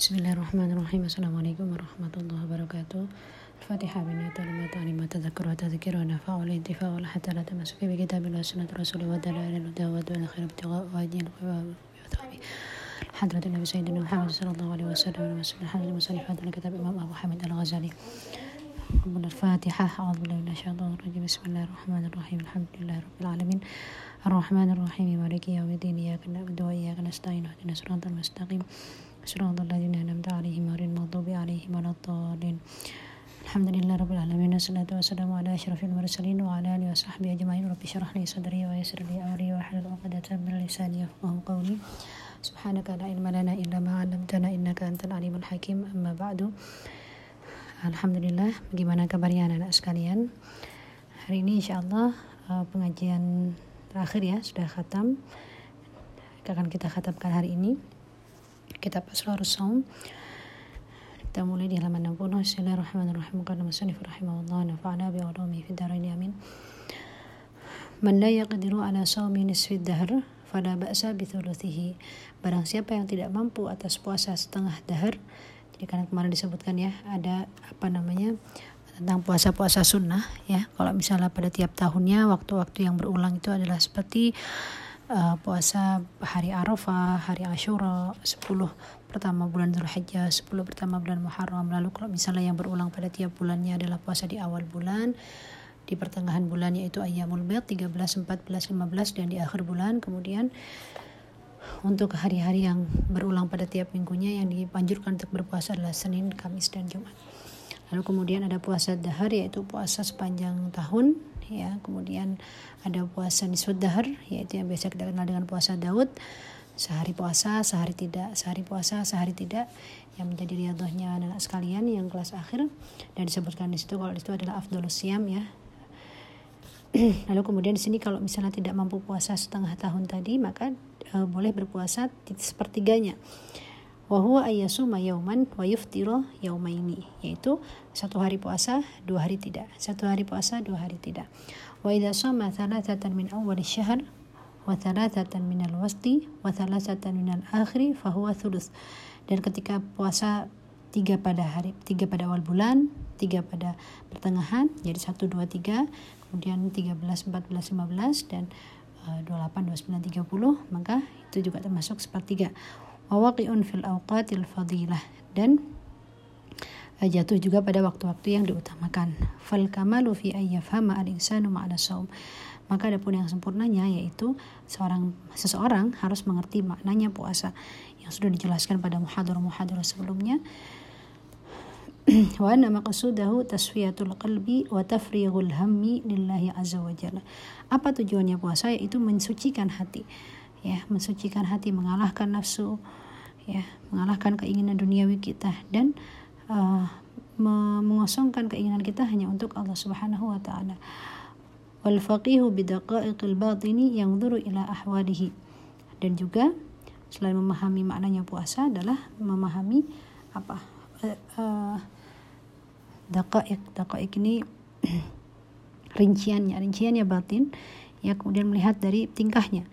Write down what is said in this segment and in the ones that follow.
Bismillahirrahmanirrahim. Assalamualaikum warahmatullahi wabarakatuh. الفاتحة بنية تعلم ما تذكر وتذكر ونفع والانتفاع حتى لا تمسك بكتاب الله سنة رسول ودلائل الهدى ودون الخير ابتغاء وادين وثوابه حضرة النبي سيدنا محمد صلى الله عليه وسلم وسلم حضرة المصنف هذا الكتاب إمام أبو حامد الغزالي من الفاتحة أعوذ بالله من الشيطان الرجيم بسم الله الرحمن الرحيم الحمد لله رب العالمين الرحمن الرحيم مالك يوم الدين إياك نعبد وإياك نستعين اهدنا الصراط المستقيم صراط الذين أنعمت عليهم غير المغضوب عليهم ولا الضالين الحمد لله رب العالمين والصلاة والسلام على أشرف المرسلين وعلى آله وصحبه أجمعين رب اشرح لي صدري ويسر لي أمري واحلل عقدة من لساني يفقه قولي سبحانك لا علم لنا إلا ما علمتنا إنك أنت العليم الحكيم أما بعد Alhamdulillah, bagaimana kabarnya anak-anak sekalian? Hari ini insya Allah uh, pengajian terakhir ya, sudah khatam. Akan kita khatamkan hari ini. Kitab Asrarus Saum. Kita mulai di halaman 60. Bismillahirrahmanirrahim. Qala musannif rahimahullah nafa'ana bi ulumi fi darain amin. Man la yaqdiru ala sawmi nisfi dahr fala ba'sa bi thuluthihi. Barang siapa yang tidak mampu atas puasa setengah dahar, jadi karena kemarin disebutkan ya ada apa namanya tentang puasa-puasa sunnah ya kalau misalnya pada tiap tahunnya waktu-waktu yang berulang itu adalah seperti uh, puasa hari Arafah, hari Ashura, 10 pertama bulan Dzulhijjah, 10 pertama bulan Muharram. Lalu kalau misalnya yang berulang pada tiap bulannya adalah puasa di awal bulan, di pertengahan bulan yaitu Ayyamul Bid 13, 14, 15 dan di akhir bulan kemudian untuk hari-hari yang berulang pada tiap minggunya yang dipanjurkan untuk berpuasa adalah Senin, Kamis, dan Jumat. Lalu kemudian ada puasa dahar yaitu puasa sepanjang tahun ya. Kemudian ada puasa nisfud dahar yaitu yang biasa kita kenal dengan puasa Daud. Sehari puasa, sehari tidak, sehari puasa, sehari tidak yang menjadi riadohnya anak sekalian yang kelas akhir dan disebutkan di situ kalau itu adalah afdolus siam ya Lalu kemudian di sini kalau misalnya tidak mampu puasa setengah tahun tadi maka e, boleh berpuasa sepertiganya. Wahwa ayasuma yauman wa yuftiro yaumaini. Yaitu satu hari puasa dua hari tidak. Satu hari puasa dua hari tidak. Wa idza shoma thalathatan min awwal syahr wa thalathatan min al-wasti wa thalathatan min al-akhiri fahuwa thuluth dan ketika puasa tiga pada hari tiga pada awal bulan tiga pada pertengahan jadi satu dua tiga kemudian 13, 14, 15 dan uh, 28, 29, 30 maka itu juga termasuk sepertiga wawaqi'un fil awqatil fadilah. Dan uh, jatuh juga pada waktu-waktu yang diutamakan. Fal kamalu fi ayyafhama al insanu ma'ana saum. Maka ada pun yang sempurnanya yaitu seorang seseorang harus mengerti maknanya puasa. Yang sudah dijelaskan pada muhadarah-muhadarah sebelumnya. Wa anna maqsudahu tasfiyatul qalbi wa tafrighul hammi lillahi azza wa jalla. Apa tujuannya puasa? Yaitu mensucikan hati. Ya, mensucikan hati, mengalahkan nafsu, ya, mengalahkan keinginan duniawi kita dan uh, mengosongkan keinginan kita hanya untuk Allah Subhanahu wa taala. Wal faqihu bidaqa'iqil batini yanzuru ila ahwalihi. Dan juga selain memahami maknanya puasa adalah memahami apa? Uh, dakaik dakaik ini rinciannya rinciannya batin ya kemudian melihat dari tingkahnya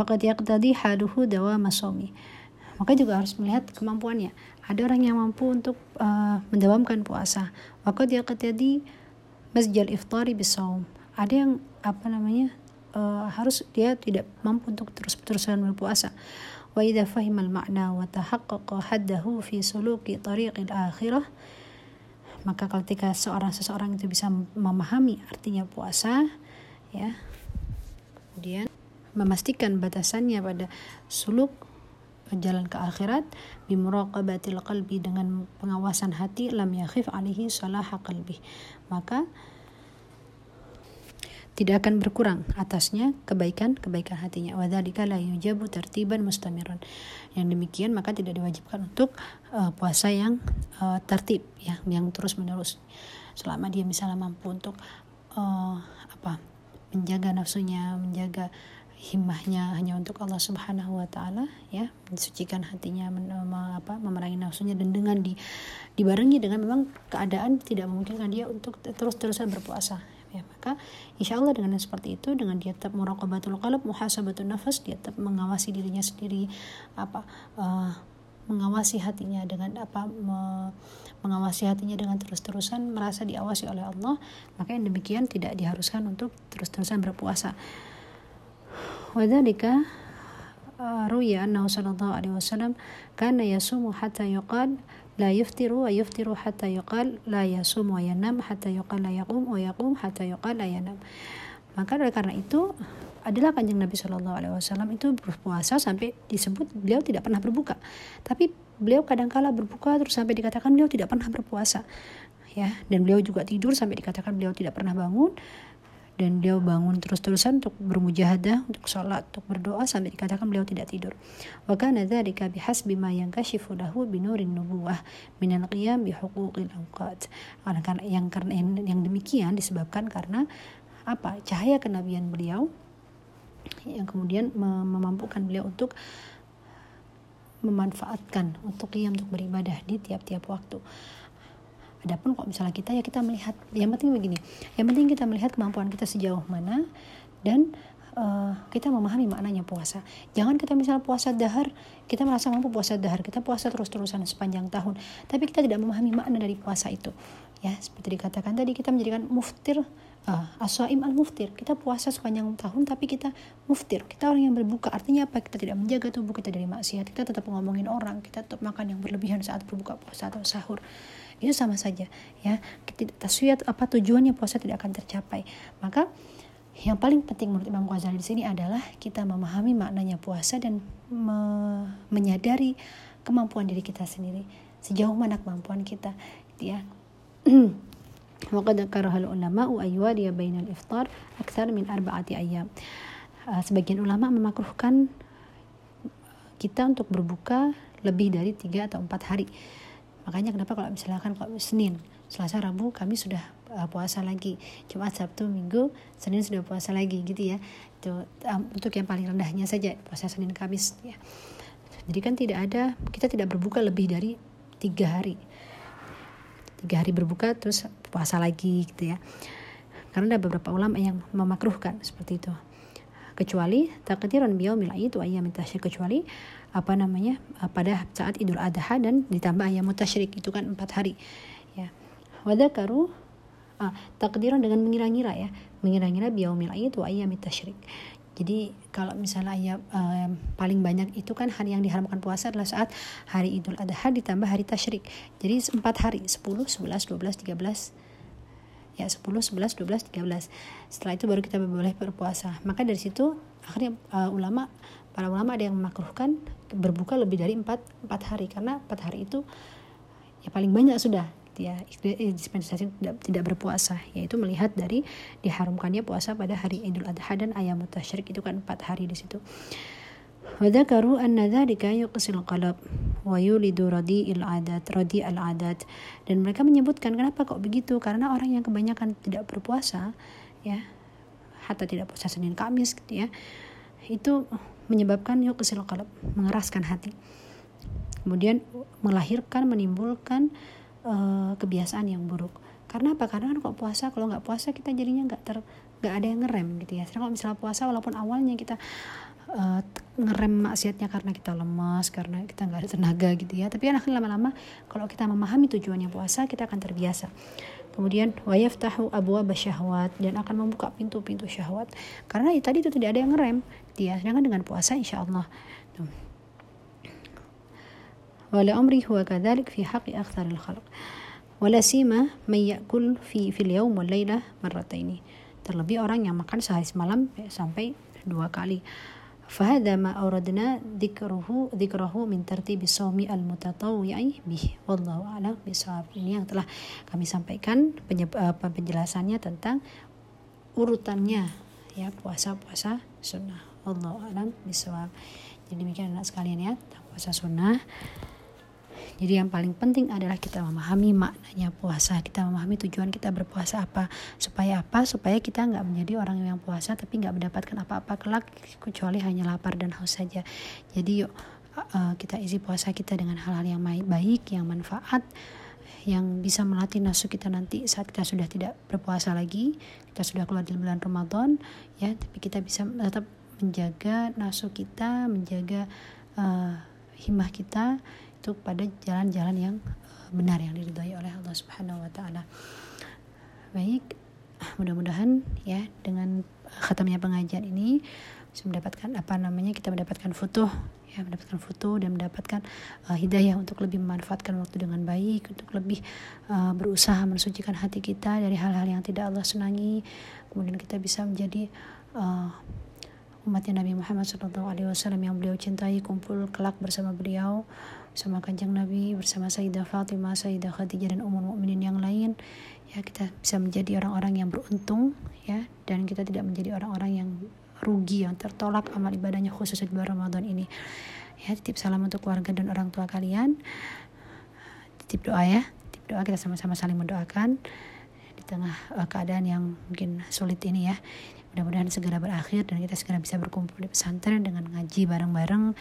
faqad yaqtadi haluhu dawa masomi maka juga harus melihat kemampuannya. Ada orang yang mampu untuk uh, mendawamkan puasa. Waqad yaqtadi masjal iftari bisawm ada yang apa namanya uh, harus dia tidak mampu untuk terus-terusan berpuasa. Wa idza fahimal ma'na wa tahaqqaqa haddahu fi suluki tariqil akhirah. Maka ketika seorang seseorang itu bisa memahami artinya puasa ya. Kemudian memastikan batasannya pada suluk jalan ke akhirat bimuraqabatil qalbi dengan pengawasan hati lam yakhif alaihi salah qalbi maka tidak akan berkurang atasnya kebaikan-kebaikan hatinya. Wadzalika la yujabu tertiban mustamiran. Yang demikian maka tidak diwajibkan untuk uh, puasa yang uh, tertib ya, yang terus-menerus. Selama dia misalnya mampu untuk uh, apa? menjaga nafsunya, menjaga himmahnya hanya untuk Allah Subhanahu wa taala ya, mensucikan hatinya, apa, memerangi nafsunya dan dengan di dibarengi dengan memang keadaan tidak memungkinkan dia untuk terus-terusan berpuasa ya. Maka insya Allah dengan seperti itu dengan dia tetap muraqabatul qalb muhasabatun nafas dia tetap mengawasi dirinya sendiri apa uh, mengawasi hatinya dengan apa me, mengawasi hatinya dengan terus-terusan merasa diawasi oleh Allah maka yang demikian tidak diharuskan untuk terus-terusan berpuasa annahu sallallahu alaihi wasallam kana yasumu hatta yuqal la yuftiru wa yuftiru hatta yuqal la yasum wa yanam hatta yuqal la yaqum wa yaqum hatta yuqal la yanam maka oleh karena itu adalah kanjeng Nabi Shallallahu Alaihi Wasallam itu berpuasa sampai disebut beliau tidak pernah berbuka. Tapi beliau kadangkala berbuka terus sampai dikatakan beliau tidak pernah berpuasa ya. Dan beliau juga tidur sampai dikatakan beliau tidak pernah bangun dan beliau bangun terus-terusan untuk bermujahadah, untuk sholat, untuk berdoa sampai dikatakan beliau tidak tidur. Wa kana dzalika bihasbi ma yankashifu lahu binurin nubuwah min al-qiyam bi huquqil awqat. Karena yang karena yang demikian disebabkan karena apa? Cahaya kenabian beliau yang kemudian memampukan beliau untuk memanfaatkan untuk qiyam untuk beribadah di tiap-tiap waktu. Adapun kok misalnya kita ya kita melihat yang penting begini, yang penting kita melihat kemampuan kita sejauh mana dan uh, kita memahami maknanya puasa. Jangan kita misalnya puasa dahar, kita merasa mampu puasa dahar, kita puasa terus-terusan sepanjang tahun, tapi kita tidak memahami makna dari puasa itu. Ya, seperti dikatakan tadi kita menjadikan muftir uh, aswaim al muftir kita puasa sepanjang tahun tapi kita muftir. Kita orang yang berbuka artinya apa? Kita tidak menjaga tubuh kita dari maksiat. Kita tetap ngomongin orang. Kita tetap makan yang berlebihan saat berbuka puasa atau sahur. Itu sama saja ya. Kita taswiyat apa tujuannya puasa tidak akan tercapai. Maka yang paling penting menurut Imam Ghazali di sini adalah kita memahami maknanya puasa dan me menyadari kemampuan diri kita sendiri. Sejauh mana kemampuan kita ya وقد كره العلماء أن يوالي بين الإفطار أكثر من أربعة أيام sebagian ulama memakruhkan kita untuk berbuka lebih dari tiga atau empat hari makanya kenapa kalau misalkan kalau Senin Selasa Rabu kami sudah uh, puasa lagi Jumat Sabtu Minggu Senin sudah puasa lagi gitu ya itu um, untuk yang paling rendahnya saja puasa Senin Kamis ya jadi kan tidak ada kita tidak berbuka lebih dari tiga hari tiga hari berbuka terus puasa lagi gitu ya. Karena ada beberapa ulama yang memakruhkan seperti itu. Kecuali takdiran biyaumil itu ayam tasyrik kecuali apa namanya pada saat Idul Adha dan ditambah ayam tasyrik itu kan empat hari ya. Wadakaru ah, takdiran dengan mengira-ngira ya. Mengira-ngira biyaumil itu ayam tasyrik jadi kalau misalnya ya um, paling banyak itu kan hari yang diharamkan puasa adalah saat hari Idul Adha ditambah hari tasyrik. Jadi empat hari 10, 11, 12, 13 ya 10, 11, 12, 13 setelah itu baru kita boleh berpuasa. Maka dari situ akhirnya uh, ulama para ulama ada yang memakruhkan berbuka lebih dari 4, 4 hari. Karena 4 hari itu ya paling banyak sudah ya dispensasi tidak, tidak berpuasa yaitu melihat dari diharamkannya puasa pada hari Idul Adha dan ayam tasyrik itu kan 4 hari di situ وذكروا أن ذلك يقسي القلب ويولد رديء العادات رديء العادات dan mereka menyebutkan kenapa kok begitu karena orang yang kebanyakan tidak berpuasa ya hatta tidak puasa Senin Kamis gitu ya itu menyebabkan yuqsil qalb mengeraskan hati kemudian melahirkan menimbulkan uh, kebiasaan yang buruk. Karena apa? Karena kan kok puasa kalau nggak puasa kita jadinya nggak ter nggak ada yang ngerem gitu ya. Sedangkan kalau misalnya puasa walaupun awalnya kita uh, ngerem maksiatnya karena kita lemas karena kita nggak ada tenaga gitu ya. Tapi kan akhirnya lama-lama kalau kita memahami tujuannya puasa kita akan terbiasa. Kemudian wayaftahu abu syahwat dan akan membuka pintu-pintu syahwat. Karena ya, tadi itu tidak ada yang ngerem. Dia sedangkan dengan puasa insya Allah amri huwa kadhalik fi haqqi aktsaril khalq wala sima man ya'kul fi fil yawm wal lailah marrataini terlebih orang yang makan sehari semalam ya, sampai dua kali فهذا ما أوردنا ذكره ذكره من ترتيب الصوم المتطوع به والله أعلم بصواب ini yang telah kami sampaikan penjelasannya tentang urutannya ya puasa-puasa sunnah Allah alam bisawab jadi demikian anak sekalian ya puasa sunnah jadi yang paling penting adalah kita memahami maknanya puasa, kita memahami tujuan kita berpuasa apa, supaya apa? Supaya kita nggak menjadi orang yang puasa tapi nggak mendapatkan apa-apa kelak kecuali hanya lapar dan haus saja. Jadi yuk uh, kita isi puasa kita dengan hal-hal yang baik, yang manfaat, yang bisa melatih nafsu kita nanti saat kita sudah tidak berpuasa lagi, kita sudah keluar dari bulan Ramadan, ya, tapi kita bisa tetap menjaga nafsu kita, menjaga uh, himmah kita untuk pada jalan-jalan yang uh, benar yang diridhoi oleh Allah Subhanahu wa taala. Baik, mudah-mudahan ya dengan khatamnya pengajian ini bisa mendapatkan apa namanya kita mendapatkan foto ya mendapatkan foto dan mendapatkan uh, hidayah untuk lebih memanfaatkan waktu dengan baik untuk lebih uh, berusaha mensucikan hati kita dari hal-hal yang tidak Allah senangi kemudian kita bisa menjadi uh, umatnya Nabi Muhammad SAW yang beliau cintai kumpul kelak bersama beliau bersama kanjeng Nabi bersama Sayyidah Fatimah Sayyidah Khadijah dan umum mukminin yang lain. Ya kita bisa menjadi orang-orang yang beruntung ya. Dan kita tidak menjadi orang-orang yang rugi yang tertolak amal ibadahnya khusus di bulan Ramadan ini. Ya titip salam untuk keluarga dan orang tua kalian. Titip doa ya. Titip doa kita sama-sama saling mendoakan di tengah uh, keadaan yang mungkin sulit ini ya. Mudah-mudahan segera berakhir dan kita segera bisa berkumpul di pesantren dengan ngaji bareng-bareng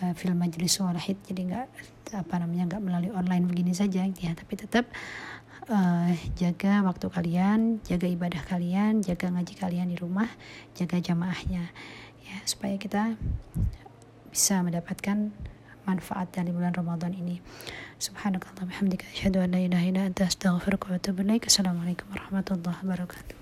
uh, film majelis wahid jadi nggak apa namanya nggak melalui online begini saja ya tapi tetap uh, jaga waktu kalian, jaga ibadah kalian, jaga ngaji kalian di rumah, jaga jamaahnya ya supaya kita bisa mendapatkan manfaat dari bulan Ramadan ini. Subhanakallah bihamdika asyhadu an la ilaha illa anta astaghfiruka wa atubu ilaik. Assalamualaikum warahmatullahi wabarakatuh.